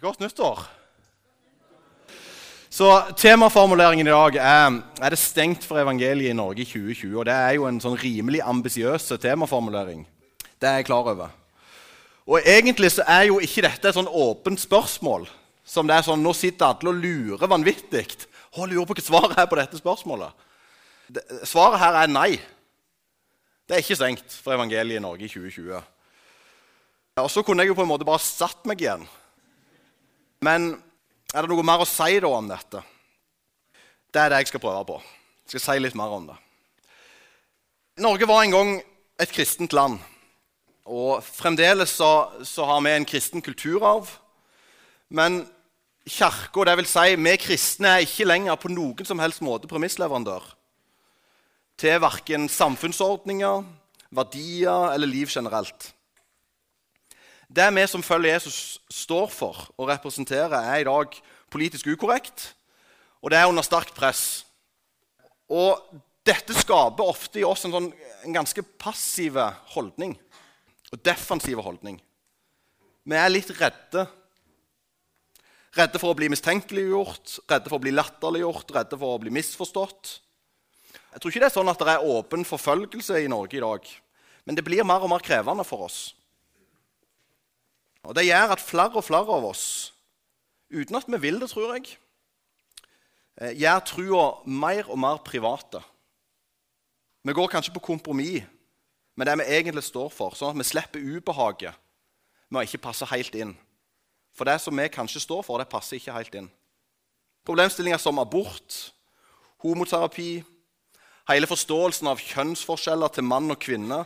Godt nyttår. Så Temaformuleringen i dag er er det stengt for evangeliet i Norge i 2020. og Det er jo en sånn rimelig ambisiøs temaformulering. Det er jeg klar over. Og Egentlig så er jo ikke dette et sånn åpent spørsmål. Som det er sånn, Nå sitter alle og lurer vanvittig. Og lurer på hva svaret er på dette spørsmålet. Svaret her er nei. Det er ikke stengt for evangeliet i Norge i 2020. Og Så kunne jeg jo på en måte bare satt meg igjen. Men er det noe mer å si da om dette? Det er det jeg skal prøve på. Jeg skal si litt mer om det. Norge var en gang et kristent land. Og fremdeles så, så har vi en kristen kulturarv. Men kirka, dvs. Si, vi kristne, er ikke lenger på noen som helst måte premissleverandør til verken samfunnsordninger, verdier eller liv generelt. Det vi som følger Jesus, står for og representerer, er i dag politisk ukorrekt, og det er under sterkt press. Og dette skaper ofte i oss en, sånn, en ganske passiv holdning og defensiv holdning. Vi er litt redde. Redde for å bli mistenkeliggjort, redde for å bli latterliggjort, redde for å bli misforstått. Jeg tror ikke det er sånn at det er åpen forfølgelse i Norge i dag. Men det blir mer og mer krevende for oss. Og Det gjør at flere og flere av oss, uten at vi vil det, tror jeg, eh, gjør trua mer og mer private. Vi går kanskje på kompromiss med det vi egentlig står for, sånn at vi slipper ubehaget med å ikke passe helt inn. For det som vi kanskje står for, det passer ikke helt inn. Problemstillinger som abort, homoterapi, hele forståelsen av kjønnsforskjeller til mann og kvinne,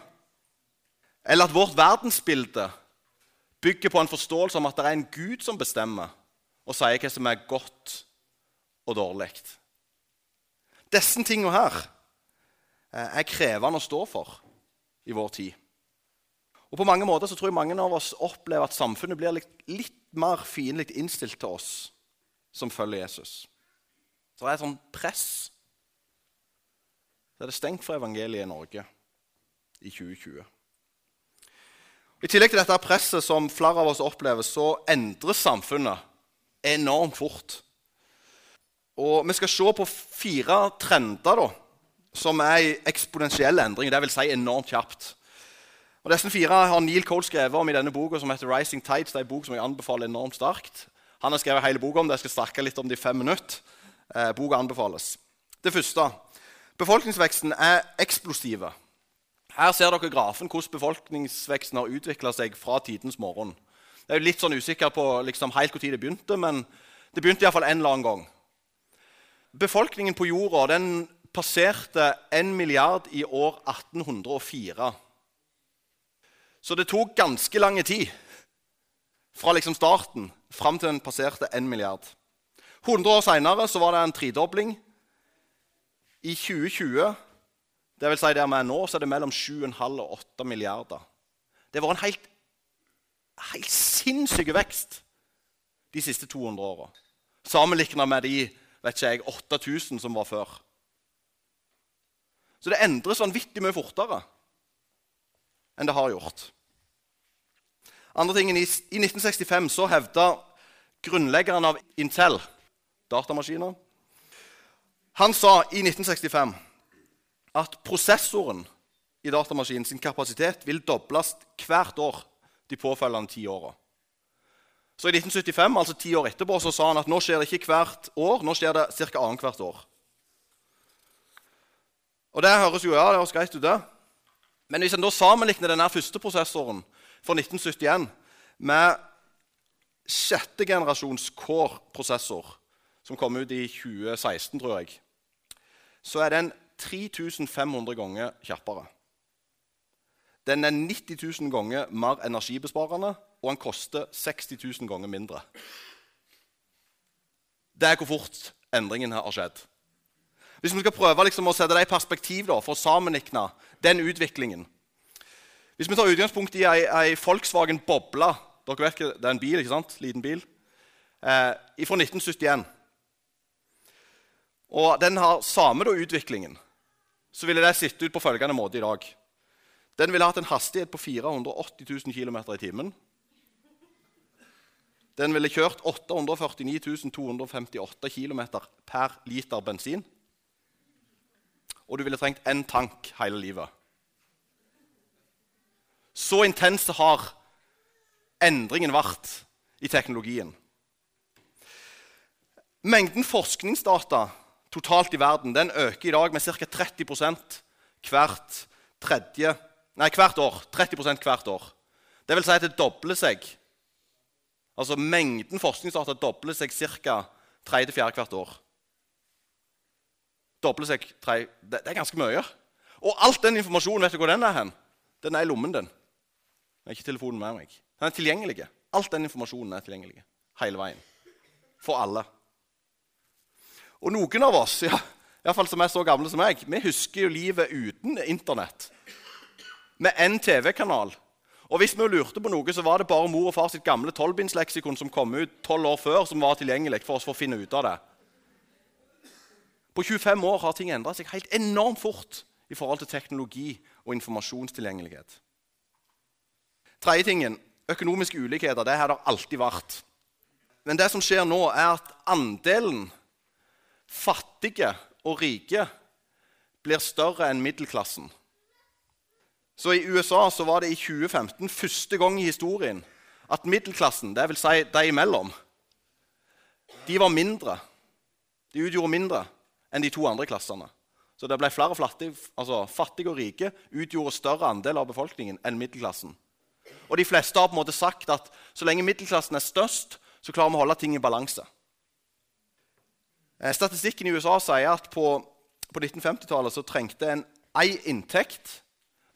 eller at vårt verdensbilde bygger på en forståelse om at det er en Gud som bestemmer og sier hva som er godt og dårlig. Disse tingene her er krevende å stå for i vår tid. Og På mange måter så tror jeg mange av oss opplever at samfunnet blir litt, litt mer fiendtlig innstilt til oss som følger Jesus. Så det er et sånt press. Så er det stengt for evangeliet i Norge i 2020. I tillegg til dette presset som flere av oss opplever, så endres samfunnet enormt fort. Og Vi skal se på fire trender da, som er i eksponentiell endring. Det vil si enormt kjapt. Og Disse fire har Neil Cole skrevet om i denne boka som heter 'Rising Tides'. Det er en bok som jeg anbefaler enormt sterkt. Han har skrevet hele boka om det. Jeg skal snakke litt om det i fem minutter. Eh, boka anbefales. Det første befolkningsveksten er eksplosiv. Her ser dere grafen hvordan befolkningsveksten har utvikla seg fra tidens morgen. Jeg er litt sånn usikker på liksom, helt når det begynte, men det begynte iallfall en eller annen gang. Befolkningen på jorda den passerte 1 milliard i år 1804. Så det tok ganske lang tid fra liksom starten fram til den passerte 1 milliard. 100 år seinere var det en tredobling. I 2020 det vil si der vi er nå, så er det mellom 7,5 og 8 milliarder. Det var en helt, helt sinnssyk vekst de siste 200 åra. Sammenlignet med de vet ikke jeg, 8000 som var før. Så det endres vanvittig mye fortere enn det har gjort. Andre tingen, I 1965 så hevda grunnleggeren av Intel, datamaskiner Han sa i 1965 at prosessoren i datamaskinen sin kapasitet vil dobles hvert år de påfølgende ti åra. Så I 1975, altså ti år etterpå, så sa han at nå skjer det ikke hvert år, nå skjer det ca. annethvert år. Og Det høres jo ja, det høres greit ut, det. Men hvis en da sammenligner denne første prosessoren fra 1971 med sjette generasjons Core-prosessor, som kom ut i 2016, tror jeg, så er den 3500 ganger kjappere. Den er 90 000 ganger mer energibesparende, og den koster 60 000 ganger mindre. Det er hvor fort endringen her har skjedd. Hvis vi skal prøve liksom å sette det i perspektiv da, for å sammenlikne den utviklingen Hvis vi tar utgangspunkt i ei, ei Volkswagen Bobla Dere vet ikke, Det er en bil, ikke sant? Liten bil. Eh, fra 1971. Og den har samme da, utviklingen så ville det sett ut på følgende måte i dag. Den ville hatt en hastighet på 480 000 km i timen. Den ville kjørt 849 258 km per liter bensin. Og du ville trengt én tank hele livet. Så intense har endringen vært i teknologien. Mengden forskningsdata totalt i verden den øker i dag med ca. 30% hvert, tredje, nei, hvert år. 30% hvert år. Det vil si at det dobler seg. Altså Mengden forskningsdata dobler seg ca. tredje-fjerde hvert år. Dobler seg tre, det, det er ganske mye. Og alt den informasjonen, vet du hvor den er hen? Den er i lommen din. Jeg har ikke telefonen med meg. Den er tilgjengelig. Alt den informasjonen er tilgjengelig hele veien. For alle. Og noen av oss, ja, iallfall fall som er så gamle som meg, vi husker jo livet uten Internett. Med én TV-kanal. Og hvis vi lurte på noe, så var det bare mor og far sitt gamle tolvbindsleksikon som kom ut 12 år før, som var tilgjengelig for oss for å finne ut av det. På 25 år har ting endra seg helt enormt fort i forhold til teknologi og informasjonstilgjengelighet. Tredje tingen økonomiske ulikheter. Det har det alltid vært. Men det som skjer nå, er at andelen fattige og rike blir større enn middelklassen. Så I USA så var det i 2015 første gang i historien at middelklassen, dvs. Si de imellom, de var mindre. De utgjorde mindre enn de to andre klassene. Så det ble flere fattige, altså fattige og rike utgjorde større andel av befolkningen enn middelklassen. Og de fleste har på en måte sagt at så lenge middelklassen er størst, så klarer vi å holde ting i balanse. Eh, statistikken i USA sier at på, på 1950-tallet så trengte en ei inntekt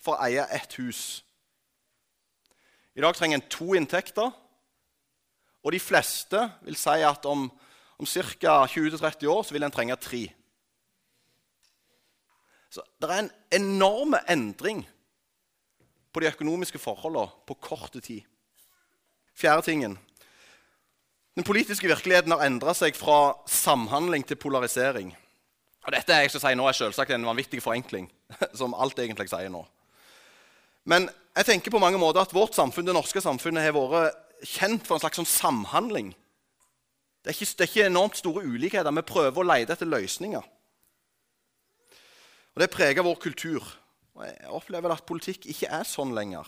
for å eie ett hus. I dag trenger en to inntekter, og de fleste vil si at om, om ca. 20-30 år så vil en trenge tre. Så det er en enorm endring på de økonomiske forholdene på kort tid. Fjerde tingen. Den politiske virkeligheten har endra seg fra samhandling til polarisering. Og Dette jeg skal si nå er selvsagt en vanvittig forenkling, som alt egentlig sier nå. Men jeg tenker på mange måter at vårt samfunn, det norske samfunnet har vært kjent for en slags sånn samhandling. Det er, ikke, det er ikke enormt store ulikheter. Vi prøver å lete etter løsninger. Og Det preger vår kultur. Og Jeg opplever at politikk ikke er sånn lenger.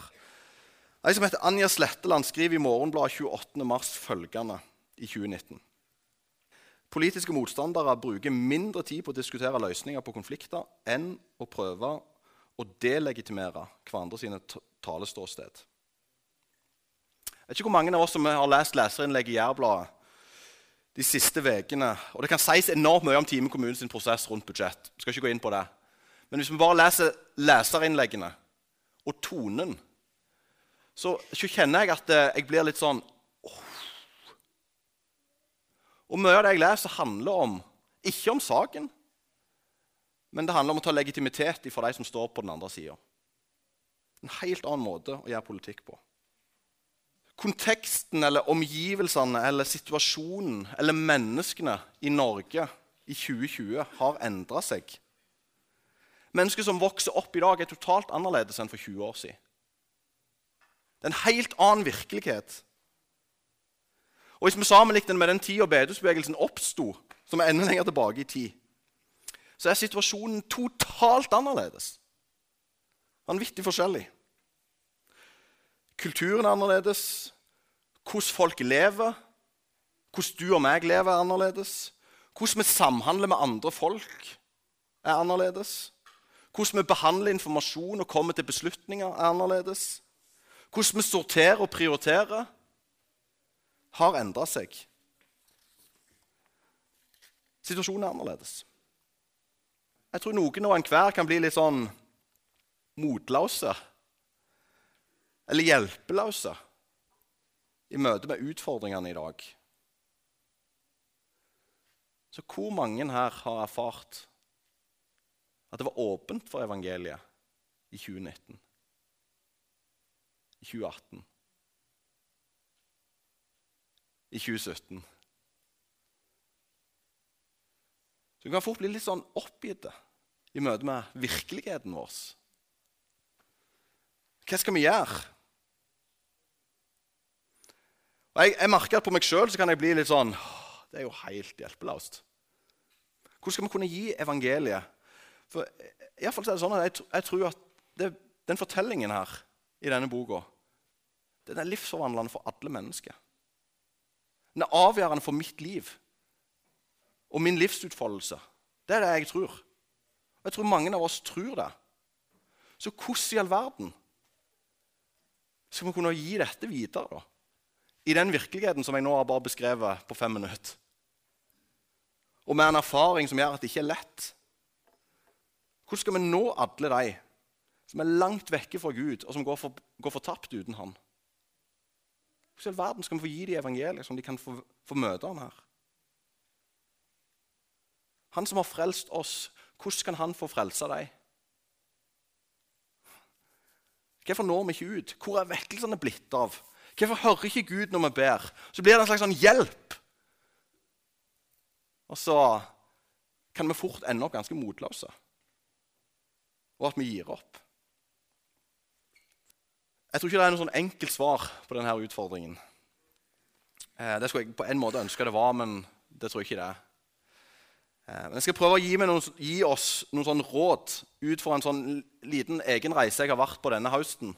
Ei som heter Anja Sletteland, skriver i Morgenbladet 28.3 følgende i 2019. Politiske motstandere bruker mindre tid på å diskutere løsninger på konflikter enn å prøve å delegitimere hverandre sine taleståsted. Jeg vet ikke hvor mange av oss som har lest leserinnlegg i Jærbladet de siste ukene. Og det kan sies enormt mye om Time kommunes prosess rundt budsjett. Jeg skal ikke gå inn på det. Men hvis vi bare leser leserinnleggene og tonen, så, kjenner jeg at eh, jeg blir litt sånn. Og mye av det jeg leser, handler om ikke om saken, men det handler om å ta legitimitet for de som står på den andre sida. En helt annen måte å gjøre politikk på. Konteksten eller omgivelsene eller situasjonen eller menneskene i Norge i 2020 har endra seg Mennesker som vokser opp i dag, er totalt annerledes enn for 20 år siden. Det er en helt annen virkelighet. Og Hvis vi sammenligner med den tida bedehusbevegelsen oppsto, som er enda lenger tilbake i tid, så er situasjonen totalt annerledes. Vanvittig forskjellig. Kulturen er annerledes. Hvordan folk lever, hvordan du og meg lever, er annerledes. Hvordan vi samhandler med andre folk, er annerledes. Hvordan vi behandler informasjon og kommer til beslutninger, er annerledes. Hvordan vi sorterer og prioriterer, har endra seg. Situasjonen er annerledes. Jeg tror noen og enhver kan bli litt sånn motløse eller hjelpeløse i møte med utfordringene i dag. Så hvor mange her har erfart at det var åpent for evangeliet i 2019, i 2018, i 2017. Så vi kan fort bli litt sånn oppgitte i møte med virkeligheten vår. Hva skal vi gjøre? Og Jeg, jeg merker at på meg sjøl kan jeg bli litt sånn Det er jo helt hjelpeløst. Hvordan skal vi kunne gi evangeliet? For i fall er det sånn at jeg, jeg tror at det, den fortellingen her i denne boka den er livsforvandlende for alle mennesker. Den er avgjørende for mitt liv og min livsutfoldelse. Det er det jeg tror. Og jeg tror mange av oss tror det. Så hvordan i all verden skal vi kunne gi dette videre? da? I den virkeligheten som jeg nå har bare beskrevet på fem minutter. Og med en erfaring som gjør at det ikke er lett. Hvordan skal vi nå alle de som er langt vekke fra Gud, og som går, for, går fortapt uten Han? Hvordan i verden skal vi få gi dem evangeliet, som de kan få, få møte Han her? Han som har frelst oss, hvordan kan han få frelse deg? Hvorfor når vi ikke ut? Hvor er vekkelsene blitt av? Hvorfor hører ikke Gud når vi ber? Så blir det en slags sånn hjelp. Og så kan vi fort ende opp ganske motløse, og at vi gir opp. Jeg tror ikke det er noe sånn enkelt svar på denne utfordringen. Eh, det skulle jeg på en måte ønske det var, men det tror jeg ikke det er. Eh, men jeg skal prøve å gi, noen, gi oss noen sånn råd ut fra en sånn liten egen reise jeg har vært på denne høsten.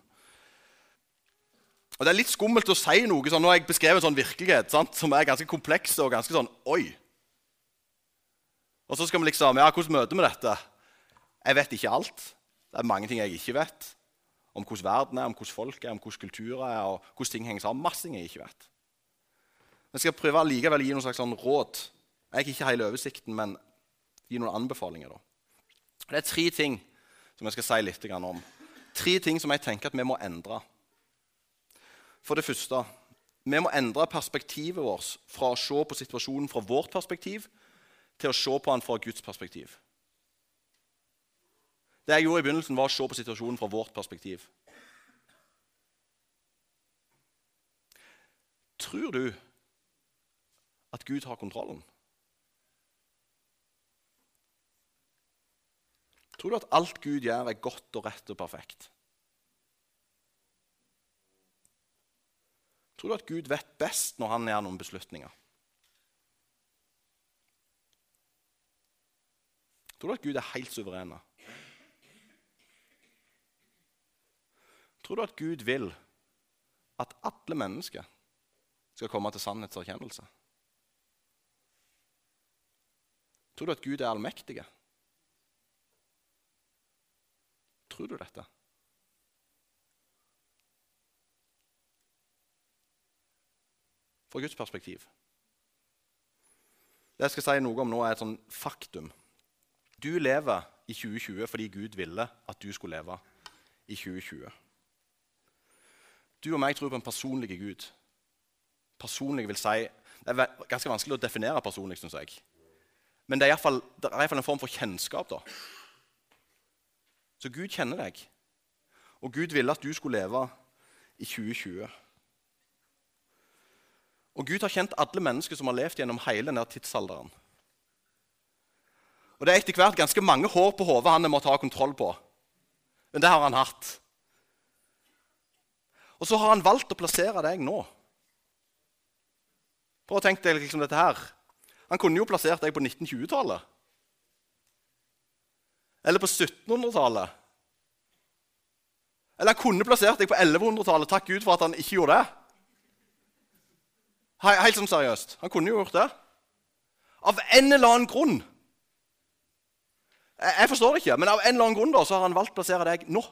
Og Det er litt skummelt å si noe sånn, Nå har jeg beskrevet en sånn virkelighet sant, som er ganske kompleks og ganske sånn Oi! Og så skal vi liksom Ja, hvordan møter vi dette? Jeg vet ikke alt. Det er mange ting jeg ikke vet om hvordan verden er, om hvordan folk er, om hvordan kulturer er, og hvordan ting henger sammen. Masse ting jeg ikke vet. Men jeg skal prøve likevel å gi noen slags sånn råd. Jeg har ikke hele oversikten, men gi noen anbefalinger. da. Det er tre ting som jeg skal si litt om. Tre ting som jeg tenker at vi må endre. For det første vi må endre perspektivet vårt fra å se på situasjonen fra vårt perspektiv til å se på den fra Guds perspektiv. Det jeg gjorde i begynnelsen, var å se på situasjonen fra vårt perspektiv. Tror du at Gud har kontrollen? Tror du at alt Gud gjør, er godt og rett og perfekt? Tror du at Gud vet best når han gjør noen beslutninger? Tror du at Gud er helt suveren? Tror du at Gud vil at alle mennesker skal komme til sannhetserkjennelse? Tror du at Gud er allmektig? Tror du dette? Fra Guds perspektiv. Det jeg skal si noe om nå, er et sånn faktum. Du lever i 2020 fordi Gud ville at du skulle leve i 2020. Du og meg tror på en personlig Gud. Personlig vil si Det er ganske vanskelig å definere personlig, syns jeg. Men det er iallfall en form for kjennskap. da. Så Gud kjenner deg. Og Gud ville at du skulle leve i 2020. Og Gud har kjent alle mennesker som har levd gjennom hele denne tidsalderen. Og Det er etter hvert ganske mange hår på hodet han må ta kontroll på. Men det har han hatt. Og så har han valgt å plassere deg nå. Prøv å tenke deg liksom dette her. Han kunne jo plassert deg på 1920-tallet. Eller på 1700-tallet. Eller han kunne plassert deg på 1100-tallet. Takk Gud for at han ikke gjorde det. Helt sånn seriøst. Han kunne jo gjort det. Av en eller annen grunn. Jeg forstår det ikke, men av en eller annen grunn da, så har han valgt å plassere deg nå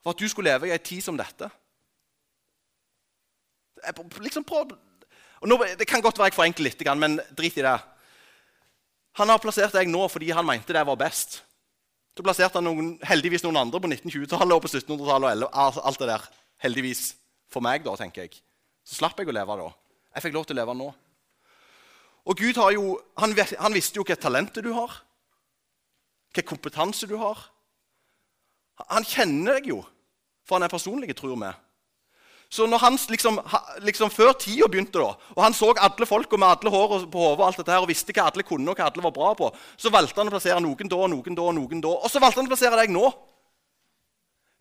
for at du skulle leve i ei tid som dette. Liksom prøv, nå, det kan godt være jeg forenkler litt, men drit i det. Han har plassert deg nå fordi han mente det var best. Så plasserte han noen, heldigvis noen andre på 1920-tallet og på 1700-tallet. og alt det der. Heldigvis for meg, da, tenker jeg. Så slapp jeg å leve da. Jeg fikk lov til å leve nå. Og Gud jo, han, han visste jo hvilket talent du har, hvilken kompetanse du har. Han kjenner deg jo, for han er personlig, tror vi. Så når han liksom, liksom Før tida begynte, da, og han så alle folka med alle hår på hodet og alt dette her, og visste hva alle kunne og hva alle var bra på, så valgte han å plassere noen da, og noen da, Og noen da. Og så valgte han å plassere deg nå.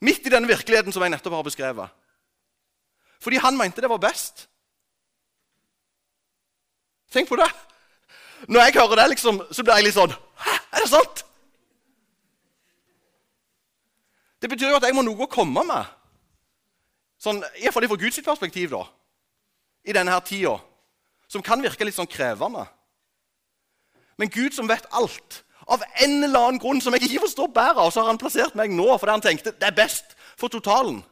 Midt i denne virkeligheten som jeg nettopp har beskrevet. Fordi han mente det var best. Tenk på det. Når jeg hører det, liksom, så blir jeg litt sånn Hæ, er det sant? Det betyr jo at jeg må noe å komme med. Sånn, Iallfall fra Guds perspektiv, da. I denne her tida. Som kan virke litt sånn krevende. Men Gud som vet alt, av en eller annen grunn som jeg ikke forstår bedre, og så har han plassert meg nå fordi han tenkte det er best for totalen.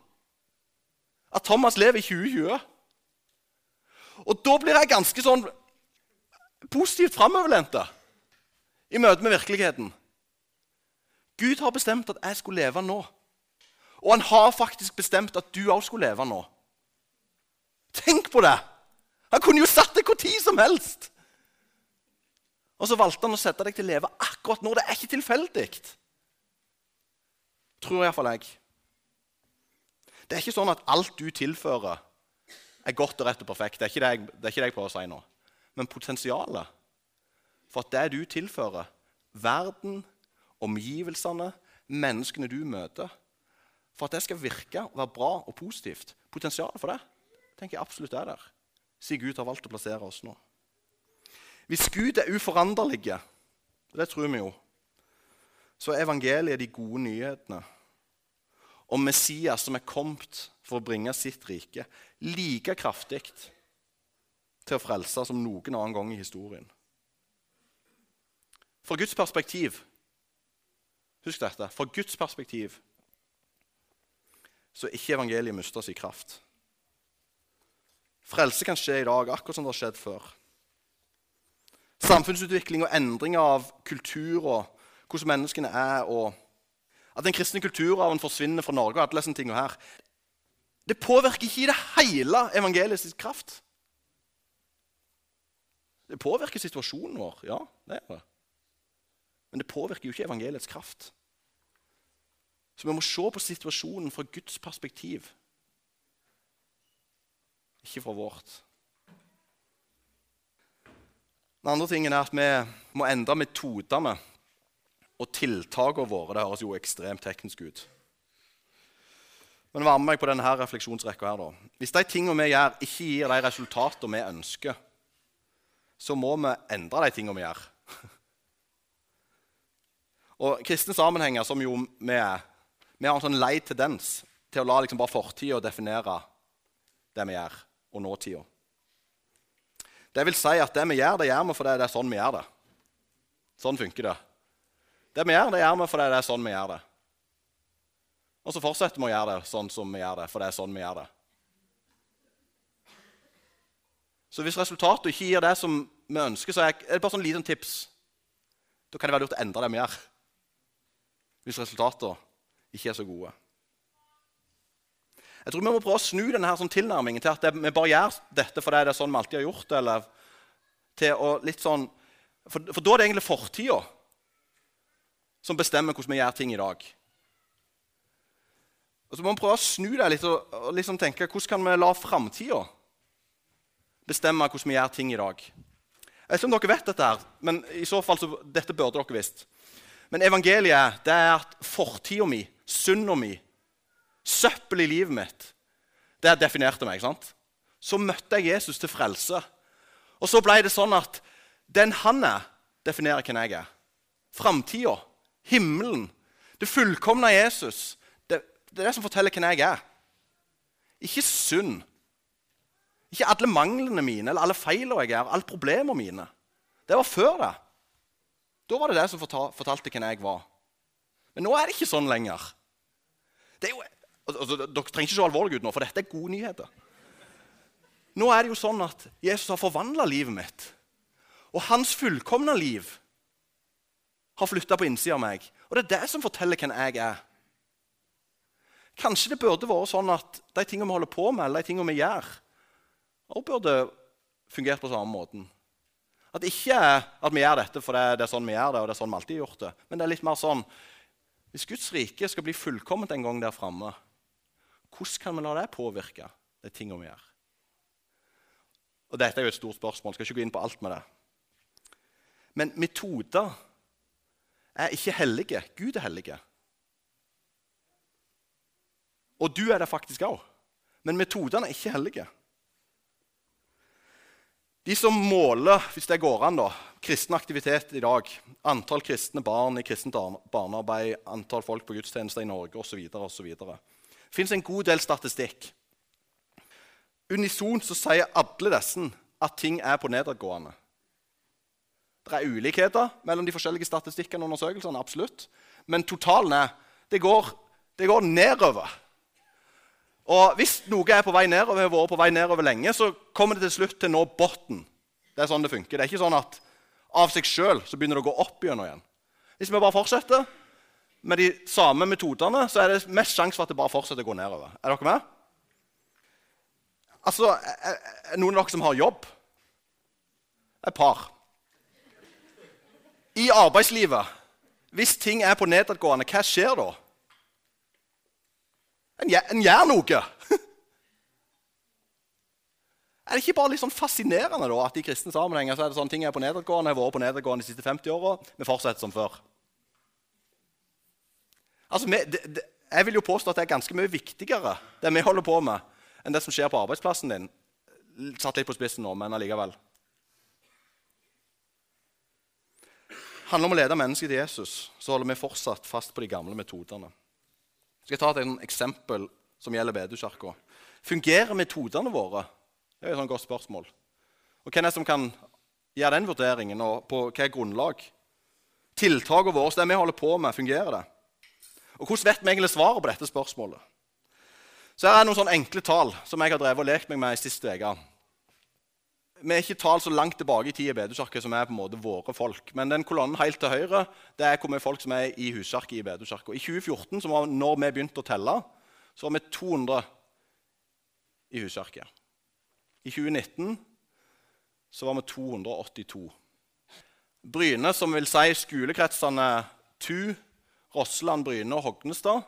At Thomas lever i 2020. Og da blir jeg ganske sånn positivt framoverlente i møte med virkeligheten. Gud har bestemt at jeg skulle leve nå. Og han har faktisk bestemt at du òg skulle leve nå. Tenk på det! Han kunne jo satt deg hvor tid som helst. Og så valgte han å sette deg til å leve akkurat nå. Det er ikke tilfeldig. Tror iallfall jeg. Det er ikke sånn at alt du tilfører, er godt og rett og perfekt. Det er ikke det jeg, det ikke det jeg prøver å si nå. Men potensialet for at det du tilfører, verden, omgivelsene, menneskene du møter For at det skal virke og være bra og positivt, potensialet for det tenker jeg absolutt er der, siden Gud har valgt å plassere oss nå. Hvis Gud er uforanderlig, det tror vi jo, så er evangeliet de gode nyhetene om Messias som er kommet for å bringe sitt rike, like kraftig til å frelse som noen annen gang i historien. Fra Guds perspektiv Husk dette. Fra Guds perspektiv så ikke evangeliet mister sin kraft. Frelse kan skje i dag, akkurat som det har skjedd før. Samfunnsutvikling og endring av kultur og hvordan menneskene er, og at den kristne kulturarven forsvinner fra Norge, og alle disse tingene her, det påvirker ikke i det hele evangeliets kraft. Det påvirker situasjonen vår, ja. det er det. Men det påvirker jo ikke evangeliets kraft. Så vi må se på situasjonen fra Guds perspektiv, ikke fra vårt. Den andre tingen er at vi må endre metodene og tiltakene våre. Det høres jo ekstremt teknisk ut. Men vær med meg på denne refleksjonsrekka. her da. Hvis de tingene vi gjør, ikke gir de resultatene vi ønsker, så må vi endre de tingene vi gjør. Og kristne sammenhenger, som jo vi er, vi har en sånn lei tendens til å la liksom bare fortida definere det vi gjør, og nåtida. Det vil si at det vi gjør, det gjør vi fordi det er sånn vi gjør det. Sånn funker det. Det vi gjør, det gjør vi fordi det er sånn vi gjør det. Og så fortsetter vi å gjøre det sånn som vi gjør det, for det er sånn vi gjør det. Så hvis resultatet ikke gir det som vi ønsker, så er det bare sånn liten tips. Da kan det være lurt å endre det vi gjør. Hvis resultatene ikke er så gode. Jeg tror vi må prøve å snu denne her sånn tilnærmingen til at det, vi bare gjør dette fordi det er sånn vi alltid har gjort eller sånn, for, for da er det egentlig fortida som bestemmer hvordan vi gjør ting i dag. Og så må vi prøve å snu det litt og, og liksom tenke hvordan kan vi la framtida bestemme hvordan vi gjør ting i dag. Jeg vet ikke om dere vet dette, her, men i så fall så, dette burde dere visst. Men evangeliet det er at fortida mi, synda mi, søppel i livet mitt, det definerte meg. ikke sant? Så møtte jeg Jesus til frelse. Og så ble det sånn at den han er, definerer hvem jeg er. Framtida, himmelen, det fullkomne Jesus. Det, det, er det som forteller hvem jeg er. Ikke synd. Ikke alle manglene mine eller alle feilene jeg gjør, alle problemene mine. Det var før det. Da var det det som fortalte hvem jeg var. Men nå er det ikke sånn lenger. Det er jo, Altså, dere trenger ikke se alvorlige ut nå, for dette er gode nyheter. Nå er det jo sånn at Jesus har forvandla livet mitt. Og hans fullkomne liv har flytta på innsida av meg. Og det er det som forteller hvem jeg er. Kanskje det burde vært sånn at de tingene vi holder på med, eller de tingene vi gjør, også burde fungert på samme måten. At ikke at vi gjør dette for det, det er sånn vi gjør det, og det er sånn vi alltid har gjort det. Men det er litt mer sånn Hvis Guds rike skal bli fullkomment en gang der framme, hvordan kan vi la det påvirke de tingene vi gjør? Og Dette er jo et stort spørsmål. Jeg skal ikke gå inn på alt med det. Men metoder er ikke hellige. Gud er hellige. Og du er det faktisk òg. Men metodene er ikke hellige. De som måler hvis det går an da, kristen aktivitet i dag, antall kristne barn i kristent barnearbeid, antall folk på gudstjenester i Norge osv.. Det fins en god del statistikk. Unisont så sier alle disse at ting er på nedadgående. Det er ulikheter mellom de forskjellige statistikkene og undersøkelsene, absolutt. Men totalen er det går, det går nedover. Og hvis noe er på vei nedover, har vært på vei nedover lenge, så kommer det til slutt til nå bunnen. Det er sånn det funker. Det er ikke sånn at av seg sjøl begynner det å gå opp igjen. Hvis vi bare fortsetter med de samme metodene, så er det mest sjanse for at det bare fortsetter å gå nedover. Er dere med? Altså, er Noen av dere som har jobb? Et par. I arbeidslivet, hvis ting er på nedadgående, hva skjer da? En, en gjør noe. er det ikke bare litt sånn fascinerende da, at i kristne sammenhenger så er det sånn ting er på nedadgående, har vært på nedadgående de siste 50 åra, vi fortsetter som før? Altså, vi, det, det, jeg vil jo påstå at det er ganske mye viktigere, det vi holder på med, enn det som skjer på arbeidsplassen din. Satt litt på spissen nå, men allikevel. handler om å lede mennesket til Jesus, så holder vi fortsatt fast på de gamle metodene. Jeg skal ta et eksempel som gjelder Bedehuskirka. Fungerer metodene våre? Det er et godt spørsmål. Og Hvem er det som kan gjøre den vurderingen, og på hvilket grunnlag? Tiltakene våre, det vi holder på med, fungerer det? Og Hvordan vet vi egentlig svaret på dette spørsmålet? Så Her er noen sånne enkle tall som jeg har drevet og lekt meg med i siste uke. Vi er ikke tall så langt tilbake i tid i Bedehuskirka som er på en måte våre folk. Men den kolonnen helt til høyre det er hvor mye folk som er i husarket i Bedehuskirka. I 2014, som var når vi begynte å telle, så var vi 200 i husarket. I 2019 så var vi 282. Bryne, som vil si skolekretsene Tu, Rosseland, Bryne og Hognestad,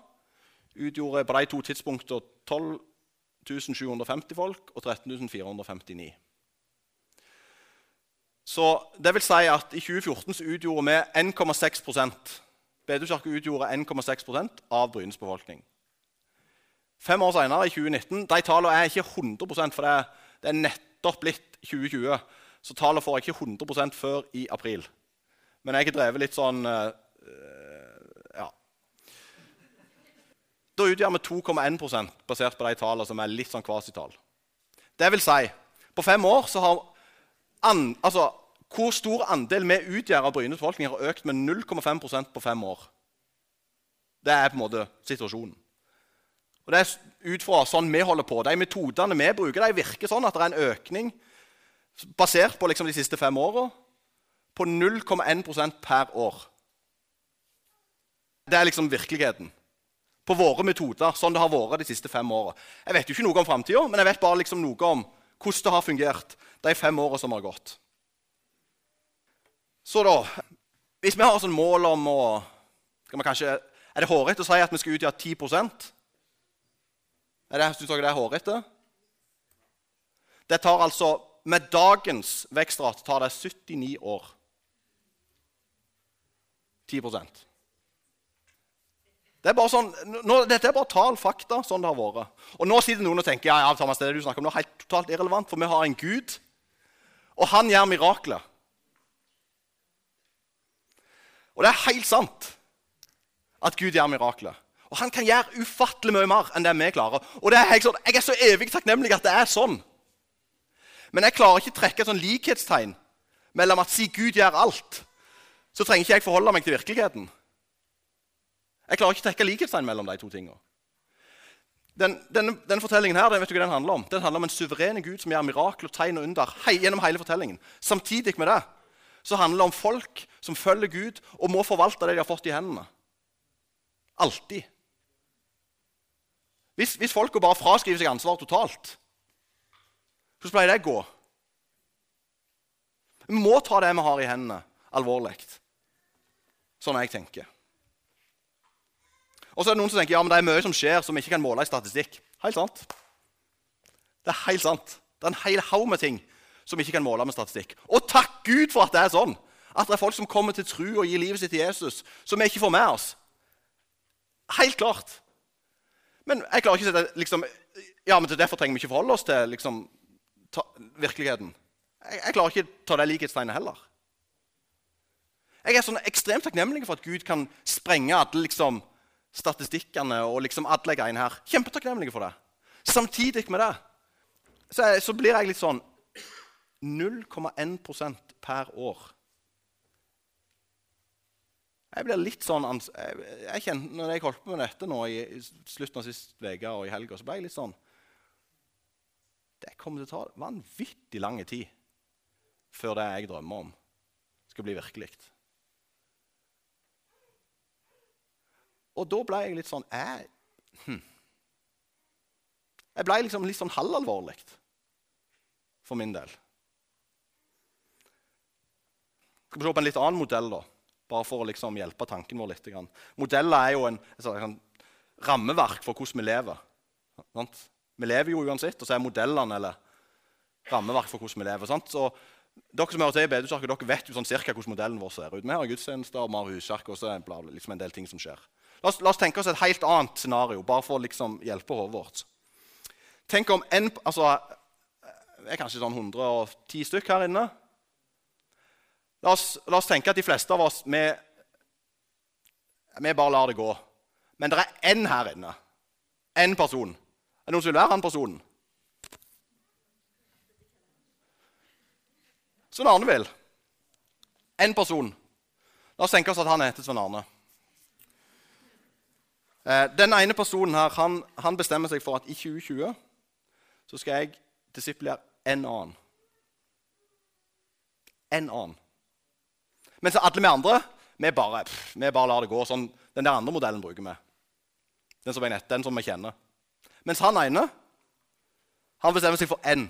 utgjorde på de to tidspunktene 12 750 folk og 13 459. Så det vil si at I 2014 så utgjorde vi 1,6% utgjorde 1,6% av Brynes befolkning. Fem år senere, i 2019 De tallene er ikke 100 for det, det er nettopp blitt 2020. Så tallene får jeg ikke 100% før i april. Men jeg har drevet litt sånn øh, Ja. Da utgjør vi 2,1 basert på de tallene som er litt sånn kvasitall. Det vil si, på fem år så har an, altså, hvor stor andel vi utgjør av Brynes befolkning, har økt med 0,5% på fem år. Det er på en måte situasjonen. Og Det er ut fra sånn vi holder på. De metodene vi bruker, de virker sånn at det er en økning basert på liksom de siste fem åra på 0,1% per år. Det er liksom virkeligheten. På våre metoder, sånn det har vært de siste fem åra. Jeg vet jo ikke noe om framtida, men jeg vet bare liksom noe om hvordan det har fungert de fem åra som har gått. Så da Hvis vi har sånn mål om å kanskje, Er det hårete å si at vi skal utgjøre 10% er det, Syns dere det er hårete? Det tar altså, Med dagens vekstrate tar det 79 år. 10% det er bare sånn, nå, Dette er bare tall, fakta, sånn det har vært. Og nå sitter noen og tenker ja, ja, Thomas, det du snakker om, det er helt totalt irrelevant, for vi har en Gud, og han gjør mirakler. Og det er helt sant at Gud gjør mirakler. Og han kan gjøre ufattelig mye mer enn det vi klarer. Og er sånn, Jeg er så evig takknemlig at det er sånn. Men jeg klarer ikke trekke et sånn likhetstegn mellom at si Gud gjør alt, så trenger ikke jeg forholde meg til virkeligheten. Jeg klarer ikke trekke likhetstegn mellom de to tingene. Den, denne, denne, fortellingen her, den vet du hva den handler om? Den handler om en suveren Gud som gjør mirakler, tegn og under hei, gjennom hele fortellingen. Samtidig med det så handler det om folk som følger Gud og må forvalte det de har fått i hendene. Alltid. Hvis, hvis folk bare fraskriver seg ansvar totalt, hvordan pleier det å gå? Vi må ta det vi har i hendene, alvorlig. Sånn jeg tenker. Og så er det noen som tenker ja, men det er mye som skjer som vi ikke kan måle i statistikk. Helt sant. Det er helt sant. Det er en hel haug med ting som vi ikke kan måle med statistikk. Og takk Gud for at det er sånn! At det er folk som kommer til tro og gir livet sitt til Jesus, som vi ikke får med oss. Helt klart. Men jeg klarer ikke å sette liksom, Ja, men til Derfor trenger vi ikke forholde oss til liksom, ta, virkeligheten. Jeg, jeg, klarer ikke å ta det likhetstegnet heller. Jeg er sånn ekstremt takknemlig for at Gud kan sprenge alle liksom, statistikkene og liksom alle greiene her. Kjempetakknemlige for det. Samtidig med det så, så blir jeg litt sånn 0,1% per år. Jeg blir litt sånn jeg, jeg kjente, Når jeg holdt på med dette nå i, i slutten av sist uke og i helga, så ble jeg litt sånn Det kommer til å ta vanvittig lang tid før det jeg drømmer om, skal bli virkelig. Og da ble jeg litt sånn Jeg, hm. jeg ble liksom litt sånn halvalvorlig for min del. Skal vi se på en litt annen modell, da? bare for å liksom hjelpe tanken vår litt. Modeller er jo en, en rammeverk for hvordan vi lever. Sant? Vi lever jo uansett, og så er modellene eller rammeverk for hvordan vi lever. Sant? Så dere som hører til i Bedehusarket, dere vet jo sånn cirka hvordan modellen vår ser ut. Vi har gudstjenester, vi har huskirke og så er det liksom en del ting som skjer. La oss, la oss, tenke oss et helt annet scenario, bare for å liksom hjelpe hodet vårt. Tenk om en, altså, Det er kanskje sånn 110 stykk her inne. La oss, la oss, tenke at de fleste av oss vi, vi bare lar det gå. Men det er én her inne. Én person. Er det noen som vil være han personen? Svein Arne vil. Én person. La oss tenke oss at han heter Svein Arne. Eh, den ene personen her, han, han, bestemmer seg for at i 2020 så skal jeg disiplere en annen. En annen. Mens alle vi andre vi bare, pff, vi bare lar det gå. sånn, Den der andre modellen bruker vi. Den som, nett, den som vi kjenner. Mens han ene han bestemmer seg for én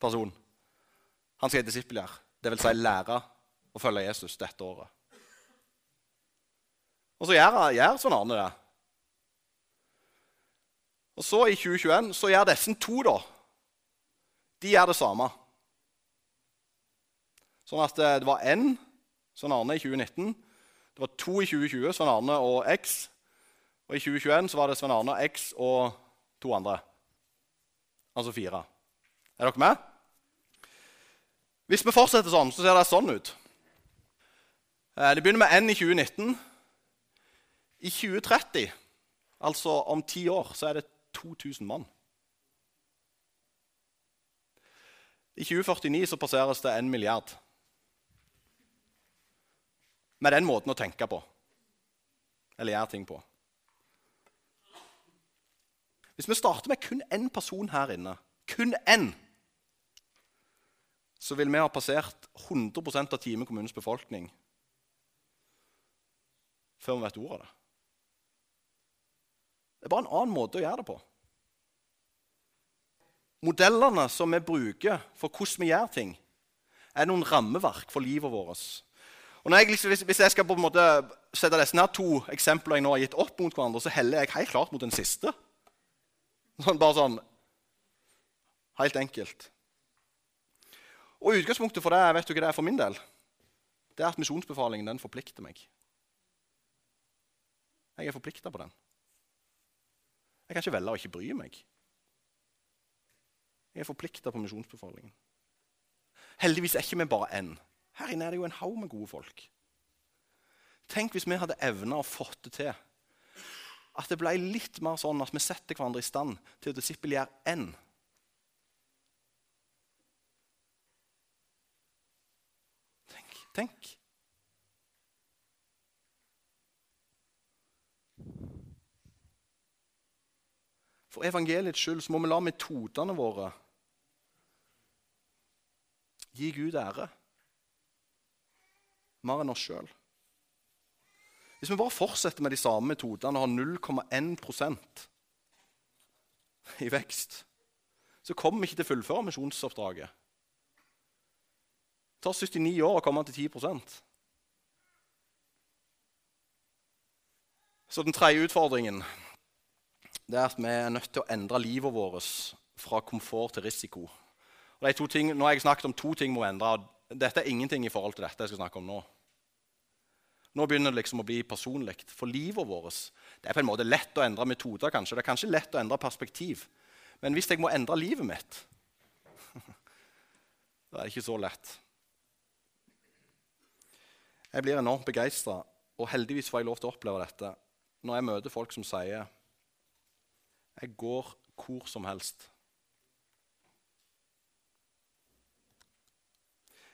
person. Han skal disiplere, dvs. Si lære å følge Jesus dette året. Og så gjør, gjør sånn Arne det. Og så I 2021 så gjør disse to da, de gjør det samme. Sånn at eh, det var én Svein Arne i 2019. Det var to i 2020, Svein Arne og X. Og i 2021 så var det Svein Arne, X og to andre. Altså fire. Er dere med? Hvis vi fortsetter sånn, så ser det sånn ut. Eh, det begynner med N i 2019. I 2030, altså om ti år, så er det 2000 mann. I 2049 så passeres det en milliard. Med den måten å tenke på eller gjøre ting på. Hvis vi starter med kun én person her inne, kun én, så vil vi ha passert 100 av Time kommunes befolkning før vi vet ordet av det. Det er bare en annen måte å gjøre det på. Modellene som vi bruker for hvordan vi gjør ting, er noen rammeverk for livet vårt. Og jeg, liksom, hvis, jeg skal på en måte sette disse to eksempler jeg nå har gitt opp mot hverandre, så heller jeg helt klart mot den siste. Sånn, bare sånn Helt enkelt. Og Utgangspunktet for det vet du hva det er for min del? Det er at misjonsbefalingen den forplikter meg. Jeg er forplikta på den. Jeg kan ikke velge å ikke bry meg. Jeg er forplikta på misjonsbefalingen. Heldigvis er ikke vi bare én. Her inne er det jo en haug med gode folk. Tenk hvis vi hadde evna å fått det til. At det ble litt mer sånn at vi setter hverandre i stand til å disippelgjøre én. Tenk, tenk. For evangeliets skyld så må vi la metodene våre gi Gud ære. Mer enn oss sjøl. Hvis vi bare fortsetter med de samme metodene og har 0,1% i vekst, så kommer vi ikke til å fullføre misjonsoppdraget. Det tar 79 år å komme til 10% Så den tredje utfordringen det er at vi er nødt til å endre livet vårt fra komfort til risiko. Ting, nå har jeg snakket om to ting må endre. og Dette er ingenting i forhold til dette jeg skal snakke om nå. Nå begynner det liksom å bli personlig. For livet vårt det er på en måte lett å endre metoder. kanskje. Det er kanskje lett å endre perspektiv. Men hvis jeg må endre livet mitt, da er det ikke så lett. Jeg blir enormt begeistra, og heldigvis får jeg lov til å oppleve dette når jeg møter folk som sier jeg går hvor som helst.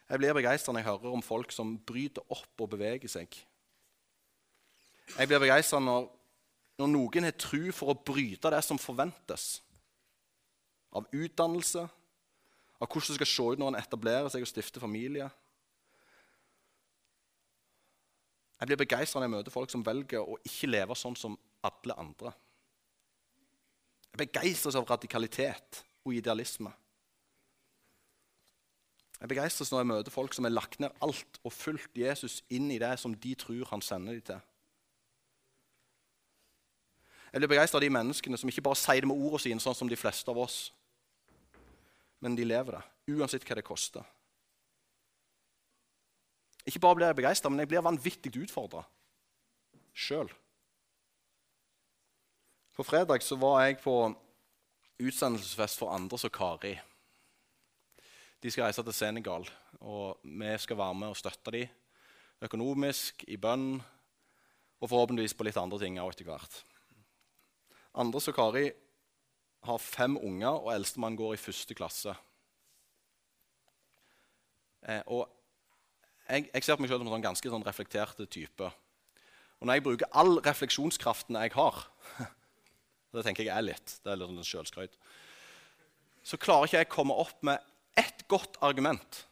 Jeg blir begeistra når jeg hører om folk som bryter opp og beveger seg. Jeg blir begeistra når, når, noen har tru for å bryte det som forventes. Av utdannelse, av hvordan det skal se ut når en etablerer seg og stifter familie. Jeg blir begeistra når jeg møter folk som velger å ikke leve sånn som alle andre. Jeg begeistres av radikalitet og idealisme. Jeg begeistres når jeg møter folk som har lagt ned alt og fulgt Jesus inn i det som de tror han sender dem til. Jeg blir begeistra av de menneskene som ikke bare sier det med ordene sine, sånn som de fleste av oss, men de lever det, uansett hva det koster. Ikke bare blir jeg begeistra, men jeg blir vanvittig utfordra sjøl. På fredag så var jeg på utsendelsesfest for Anders og Kari. De skal reise til Senegal, og vi skal være med og støtte dem økonomisk, i bønn og forhåpentligvis på litt andre ting etter hvert. Anders og Kari har fem unger, og eldstemann går i første klasse. Eh, og jeg, jeg, ser på meg selv som en sånn ganske sånn reflekterte type. Og når jeg bruker all refleksjonskraften jeg har Det tenker jeg er litt, det er litt sånn selvskrøyt, så klarer ikke jeg å komme opp med ett godt argument,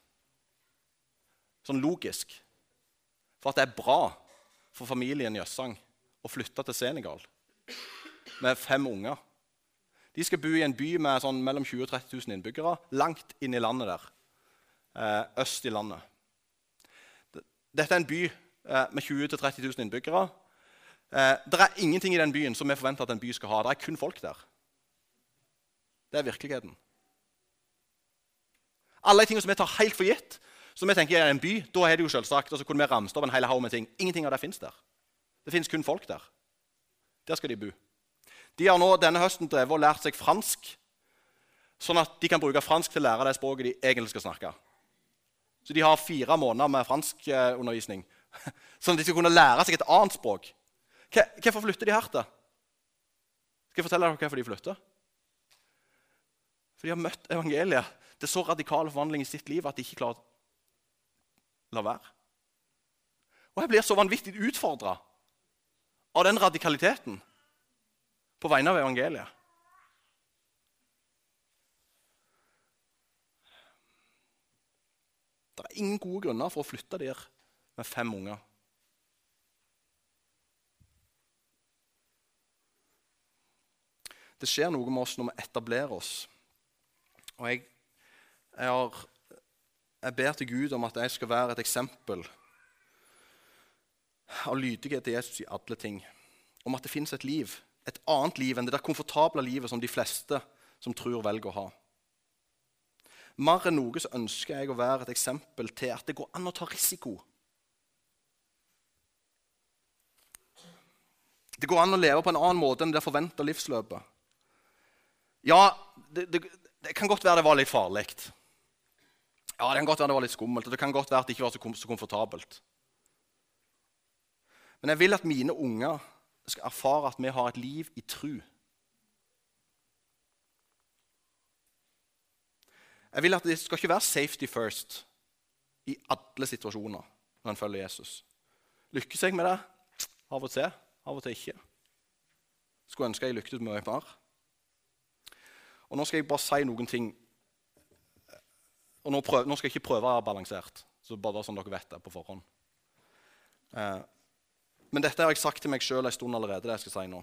sånn logisk, for at det er bra for familien Jøssang å flytte til Senegal med fem unger. De skal bo i en by med sånn mellom 20 og 30 000 innbyggere, langt inn i landet der. Eh, øst i landet. Dette er en by eh, med 20 000-30 000 innbyggere. Eh, det er ingenting i den byen som vi forventer at en by skal ha. Det er kun folk der. Det er virkeligheten. Alle de tingene som vi tar helt for gitt, som vi tenker er en by, da er det jo selvsagt, og så kunne vi ramst opp en hel haug med ting. Ingenting av det fins der. Det fins kun folk der. Der skal de bo. De har nå denne høsten drevet og lært seg fransk, sånn at de kan bruke fransk til å lære det språket de egentlig skal snakke. Så de har fire måneder med franskundervisning, sånn at de skal kunne lære seg et annet språk. Hvorfor flytter de her til? Skal jeg fortelle dere hvorfor de flytter? For de har møtt evangeliet. Det er så radikal forvandling i sitt liv at de ikke klarer å la være. Og jeg blir så vanvittig utfordra av den radikaliteten på vegne av evangeliet. Det er ingen gode grunner for å flytte der med fem unger. Det skjer noe med oss når vi etablerer oss. Og jeg, jeg, har, jeg ber til Gud om at jeg skal være et eksempel av lydighet til Jesus i alle ting. Om at det fins et liv et annet liv enn det der komfortable livet som de fleste som tror, velger å ha. Mer enn noe så ønsker jeg å være et eksempel til at det går an å ta risiko. Det går an å leve på en annen måte enn det forventa livsløpet. Ja, det, det, det, kan godt være det var litt farlig. Ja, det kan godt være det var litt skummelt, og det kan godt være at det ikke var så, så komfortabelt. Men jeg vil at mine unger skal erfare at vi har et liv i tru. Jeg vil at Det skal ikke være safety first i alle situasjoner når en følger Jesus. Lykkes jeg med det? Av og til. Av og til ikke. Skulle ønske jeg lyktes mye mer. Og Nå skal jeg bare si noen ting. Og Nå, prøv, nå skal jeg ikke prøve å være balansert, så bare sånn dere vet det på forhånd. Eh, men dette har jeg sagt til meg sjøl en stund allerede. det jeg skal si nå.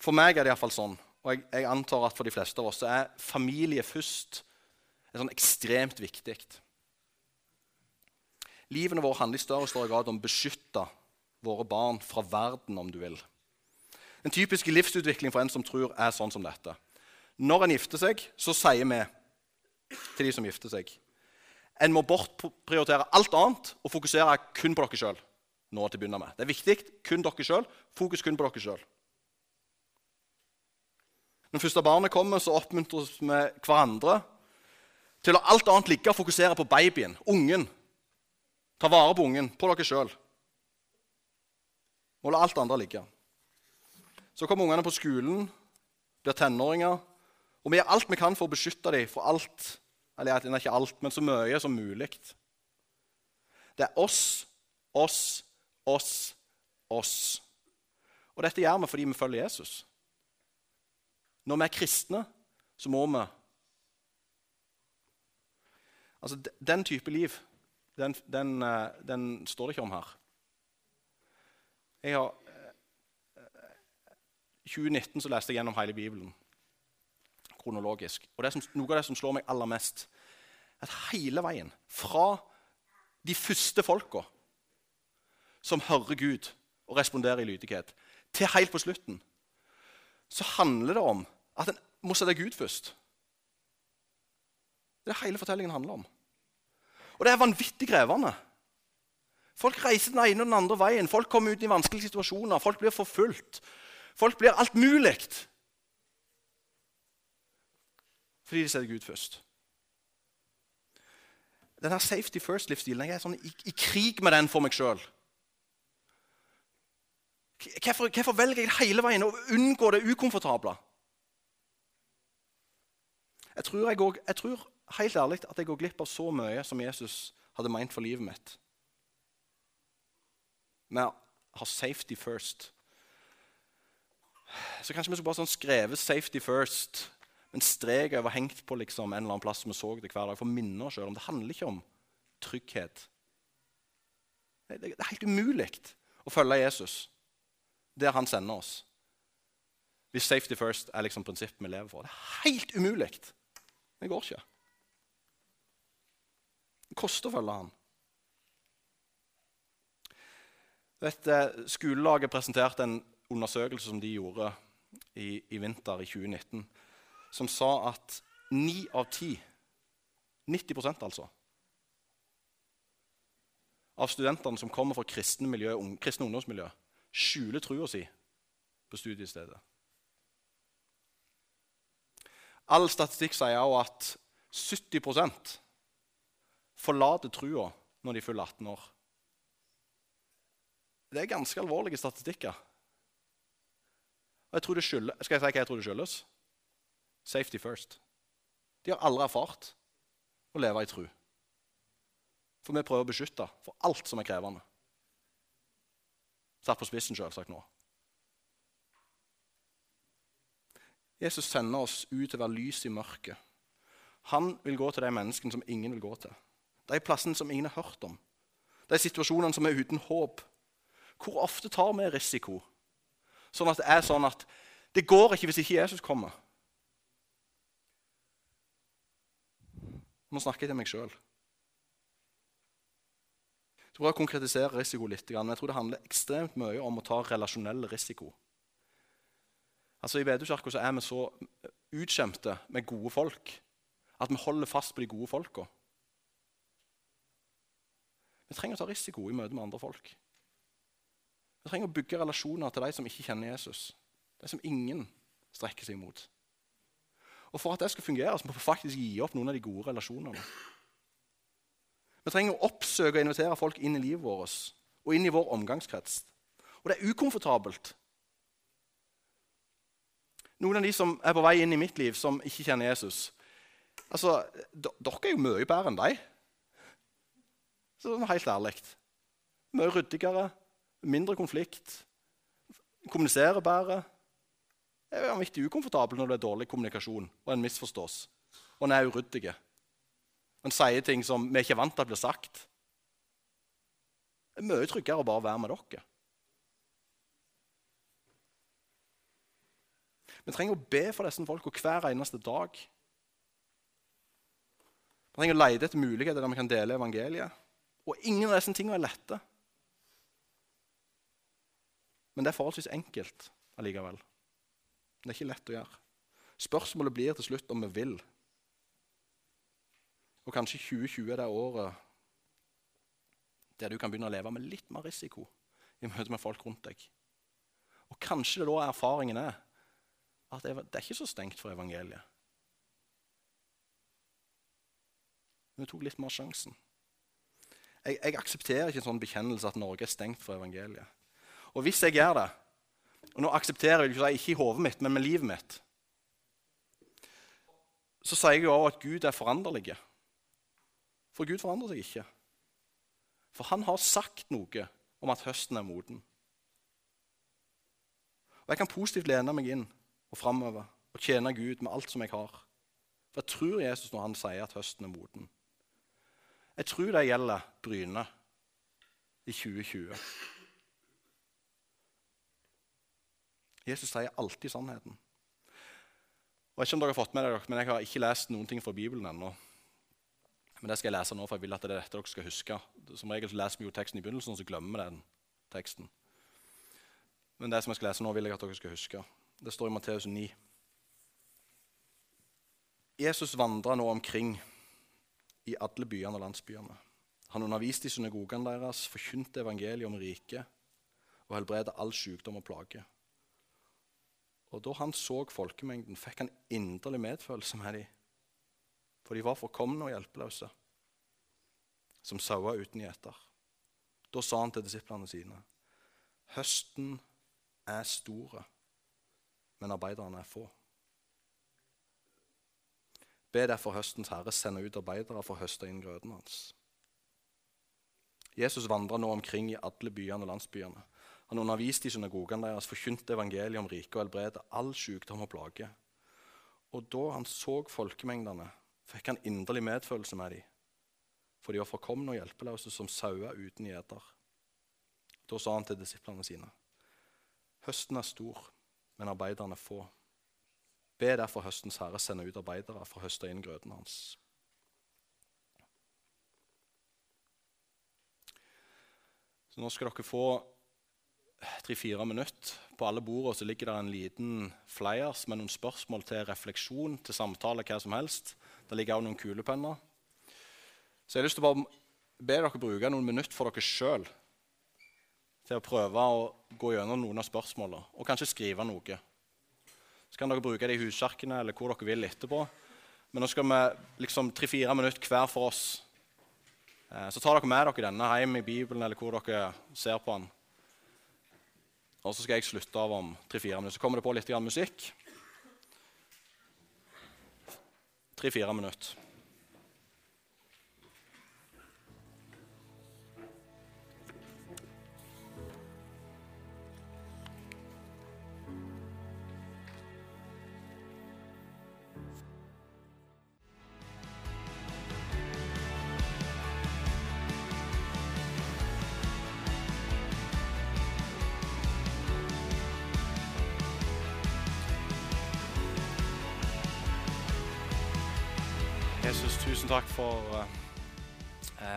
For meg er det iallfall sånn, og jeg, jeg, antar at for de fleste av oss så er familie først er sånn ekstremt viktig. Livene våre handler i større og større grad om å beskytte våre barn fra verden, om du vil. En typisk livsutvikling for en som tror, er sånn som dette. Når en gifter seg, så sier vi til de som gifter seg en må bortprioritere alt annet og fokusere kun på dere sjøl. nå til å begynne med. Det er viktig. Kun dere sjøl. Fokus kun på dere sjøl. Når første barnet kommer, så oppmuntres vi hverandre til å alt annet ligge og fokusere på babyen, ungen. Ta vare på ungen, på dere sjøl. Og la alt andre ligge. Så kommer ungene på skolen, blir tenåringer, og vi gjør alt vi kan for å beskytte dem for alt. Eller ikke alt, men så mye som mulig. Det er oss, oss, oss, oss. Og dette gjør vi fordi vi følger Jesus. Når vi er kristne, så må vi Altså, Den type liv, den, den, eh, den står det ikke om her. Jeg har, 2019 så leste jeg gjennom hele Bibelen kronologisk. Og det som, Noe av det som slår meg aller mest, er at hele veien, fra de første folka som hører Gud og responderer i lydighet, til helt på slutten, så handler det om at en må sette Gud først. Det er det hele fortellingen handler om. Og det er vanvittig krevende. Folk reiser den ene og den andre veien. Folk kommer ut i vanskelige situasjoner. Folk blir forfulgt. Folk blir alt mulig. Fordi de setter Gud først. Denne safety first-livsstilen Jeg er sånn i, i, krig med den for meg sjøl. Hvorfor, hvorfor, velger jeg hele veien å unngå det ukomfortable? Jeg tror, jeg, går, jeg tror helt ærlig at jeg går glipp av så mye som Jesus hadde meint for livet mitt. Men jeg har safety first. Så kanskje vi skulle bare sånn skrevet 'safety first', men strek over hengt på liksom en eller annen plass vi så det hver dag, for å minne oss sjøl om det handler ikke om trygghet. Det er helt umulig å følge Jesus der han sender oss. Hvis safety first er liksom prinsippet vi lever for. Det er helt umulig. Det går ikke. Det koster å følge han. Vet, skolelaget presenterte en undersøkelse som de gjorde i, i vinter i 2019, som sa at ni av ti, 90% altså, av studentene som kommer fra kristne, miljø, kristne ungdomsmiljø, skjuler trua si på studiestedet. All statistikk sier også at 70% forlater trua når de fyller 18 år. Det er ganske alvorlige statistikker. Og jeg tror det skyldes, Skal jeg si hva jeg tror det skyldes? Safety first. De har aldri erfart å leve i tru. For vi prøver å beskytte for alt som er krevende. Satt på spissen, selvsagt, nå. Jesus sender oss ut til å være lys i mørket. Han vil gå til de menneskene som ingen vil gå til. De plassene som ingen har hørt om. De situasjonene som er uten håp. Hvor ofte tar vi risiko? Sånn at det er sånn at det går ikke hvis ikke Jesus kommer. Nå snakker jeg til meg sjøl. Så prøver jeg å konkretisere risiko litt. Men jeg tror det handler ekstremt mye om å ta relasjonell risiko. Altså I Veduskirka er vi så utskjemte med gode folk at vi holder fast på de gode folka. Vi trenger å ta risiko i møte med andre folk. Vi trenger å bygge relasjoner til de som ikke kjenner Jesus. De som ingen strekker seg mot. Og For at det skal fungere, så må vi faktisk gi opp noen av de gode relasjonene. Vi trenger å oppsøke og invitere folk inn i livet vårt og inn i vår omgangskrets. Og det er ukomfortabelt. Noen av de som er på vei inn i mitt liv, som ikke kjenner Jesus Altså, Dere er jo mye bedre enn dem. Sånn helt ærlig. Mye ryddigere, mindre konflikt, kommuniserer bedre. Det er vanvittig ukomfortabelt når det er dårlig kommunikasjon og en misforstås. Og en er uryddig. En sier ting som vi ikke er vant til blir sagt. Det er mye tryggere å bare være med dere. Vi trenger å be for disse folka hver eneste dag. Vi trenger å lete etter muligheter der vi kan dele evangeliet. Og ingen av disse tingene er lette. Men det er forholdsvis enkelt allikevel. Det er ikke lett å gjøre. Spørsmålet blir til slutt om vi vil. Og kanskje 2020 er det året der du kan begynne å leve med litt mer risiko i møte med folk rundt deg. Og kanskje det da erfaringen er at det er ikke så stengt for evangeliet. Men vi tok litt mer sjansen. Jeg, jeg, aksepterer ikke en sånn bekjennelse at Norge er stengt for evangeliet. Og hvis jeg gjør det Og nå aksepterer jeg det ikke i hodet mitt, men med livet mitt. Så sier jeg jo også at Gud er foranderlig. For Gud forandrer seg ikke. For han har sagt noe om at høsten er moden. Og jeg kan positivt lene meg inn og framover og tjene Gud med alt som jeg har. For jeg tror Jesus når han sier at høsten er moden. Jeg tror det gjelder Bryne i 2020. Jesus sier alltid sannheten. Jeg vet ikke om dere har fått med dere, men jeg har ikke lest noen ting fra Bibelen ennå. Men det skal jeg lese nå, for jeg vil at det er dette dere skal huske. Som regel leser vi jo teksten i begynnelsen, og så glemmer vi den teksten. Men det som jeg skal lese nå, vil jeg at dere skal huske. Det står i Matteus 9. Jesus vandra nå omkring i alle byene og landsbyene. Han underviste i synagogene deres, forkynte evangeliet om riket og helbreda all sykdom og plage. Og Da han så folkemengden, fikk han inderlig medfølelse med dem. For de var forkomne og hjelpeløse, som sauer uten gjeter. Da sa han til disiplene sine.: Høsten er store, men arbeiderne er få. Be derfor høstens herre sende ut arbeidere for å høste inn grøden hans. Jesus vandra nå omkring i alle byene og landsbyene. Han underviste i synagogene deres, forkynte evangeliet om riket og helbredet all sykdom og plage. Og da han så folkemengdene, fikk han inderlig medfølelse med dem, for de var forkomne og hjelpeløse som sauer uten gjeter. Da sa han til disiplene sine.: Høsten er stor, men arbeiderne få. Be derfor høstens herre sende ut arbeidere for å høste inn grøten hans. Så Nå skal dere få tre-fire minutter. På alle bordene ligger det en liten flyers med noen spørsmål til refleksjon, til samtale, hva som helst. Det ligger også noen kulepenner. Så jeg har lyst til å be dere bruke noen minutter for dere sjøl til å prøve å gå gjennom noen av spørsmålene og kanskje skrive noe. Så kan dere bruke det i huskjerkene eller hvor dere vil etterpå. Men nå skal vi liksom tre-fire minutter hver for oss. Eh, så tar dere med dere denne hjem i Bibelen eller hvor dere ser på den. Og så skal jeg slutte av om tre-fire minutter. Så kommer det på litt musikk. Tre-fire minutter. Takk for, uh,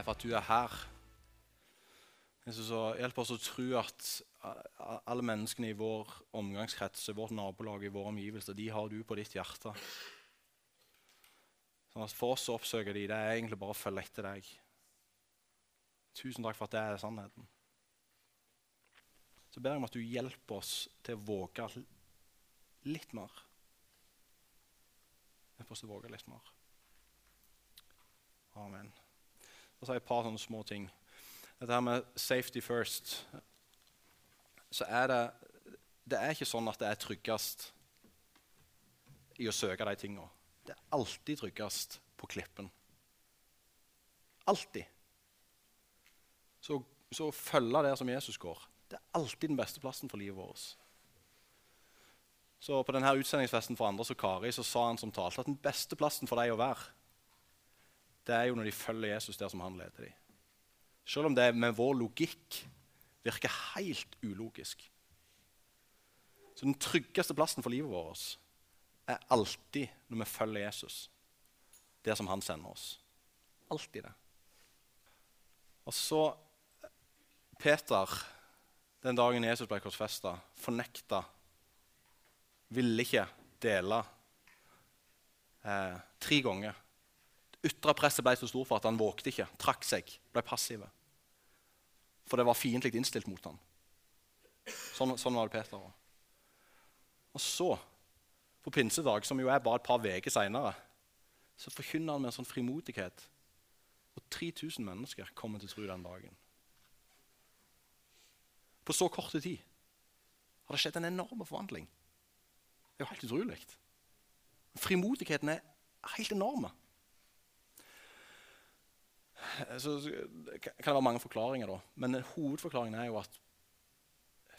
for, at du er her. Jesus, Hjelp oss å tro at uh, alle menneskene i vår omgangskrets, i vårt nabolag, i våre omgivelser, de har du på ditt hjerte. Sånn at For oss å oppsøke de, det er egentlig bare å følge etter deg. Tusen takk for at det er sannheten. Så ber jeg om at du hjelper oss til å våge litt mer. Hjelp oss til å våge litt mer. Amen. Og så jeg et par sånne små ting. Dette her med safety first Så er det Det er ikke sånn at det er tryggest i å søke de tinga. Det er alltid tryggest på klippen. Alltid. Så, så følge der som Jesus går, det er alltid den beste plassen for livet vårt. Så På denne utsendingsfesten for Anders og Kari så sa han som talte at den beste plassen for deg å være, det er jo når de følger Jesus der som han leder dem. Selv om det med vår logikk virker helt ulogisk. Så den tryggeste plassen for livet vårt er alltid når vi følger Jesus, der som han sender oss. Alltid det. Og så Peter, den dagen Jesus ble korsfesta, fornekta, ville ikke dele eh, tre ganger ytre presset ble så stort for at han vågte ikke, trakk seg, ble passiv. For det var fiendtlig innstilt mot ham. Sånn, sånn, var det Peter òg. Og så på pinsedag, som jo er bare et par uker seinere, så forkynner han med en sånn frimodighet. Og 3000 mennesker kommer til tro den dagen. På så kort tid har det skjedd en enorm forvandling. Det er jo helt utrolig. Frimodigheten er helt enorm. Så kan det være mange forklaringer, da. men hovedforklaringen er jo at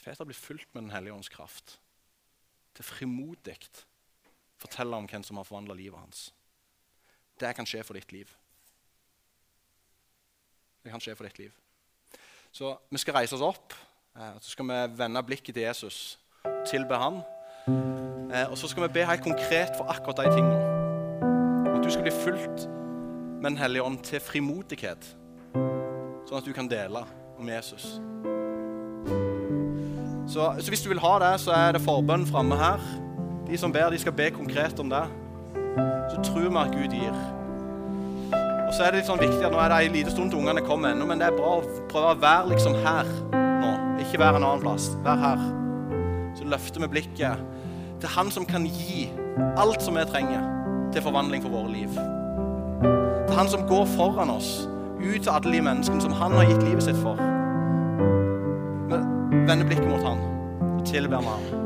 Peter blir fulgt med Den hellige ånds kraft til frimodig fortelle om hvem som har forvandla livet hans. Det kan skje for ditt liv. Det kan skje for ditt liv. Så vi skal reise oss opp. Eh, så skal vi vende blikket til Jesus, tilbe han. Eh, og så skal vi be helt konkret for akkurat de tingene. At du skal bli fulgt med Den hellige ånd til frimodighet, sånn at du kan dele om Jesus. Så, så, hvis du vil ha det, så er det forbønn framme her. De som ber, de skal be konkret om det. Så tror vi at Gud gir. Og så er det litt sånn viktig at Nå er det en liten stund til ungene kommer ennå, men det er bra å prøve å være liksom her nå. Ikke være en annen plass. Vær her. Så løfter vi blikket til Han som kan gi alt som vi trenger til forvandling for våre liv. Han som går foran oss, ut til alle de menneskene som Han har gitt livet sitt for. Vi vender blikket mot Han og tilber med Han.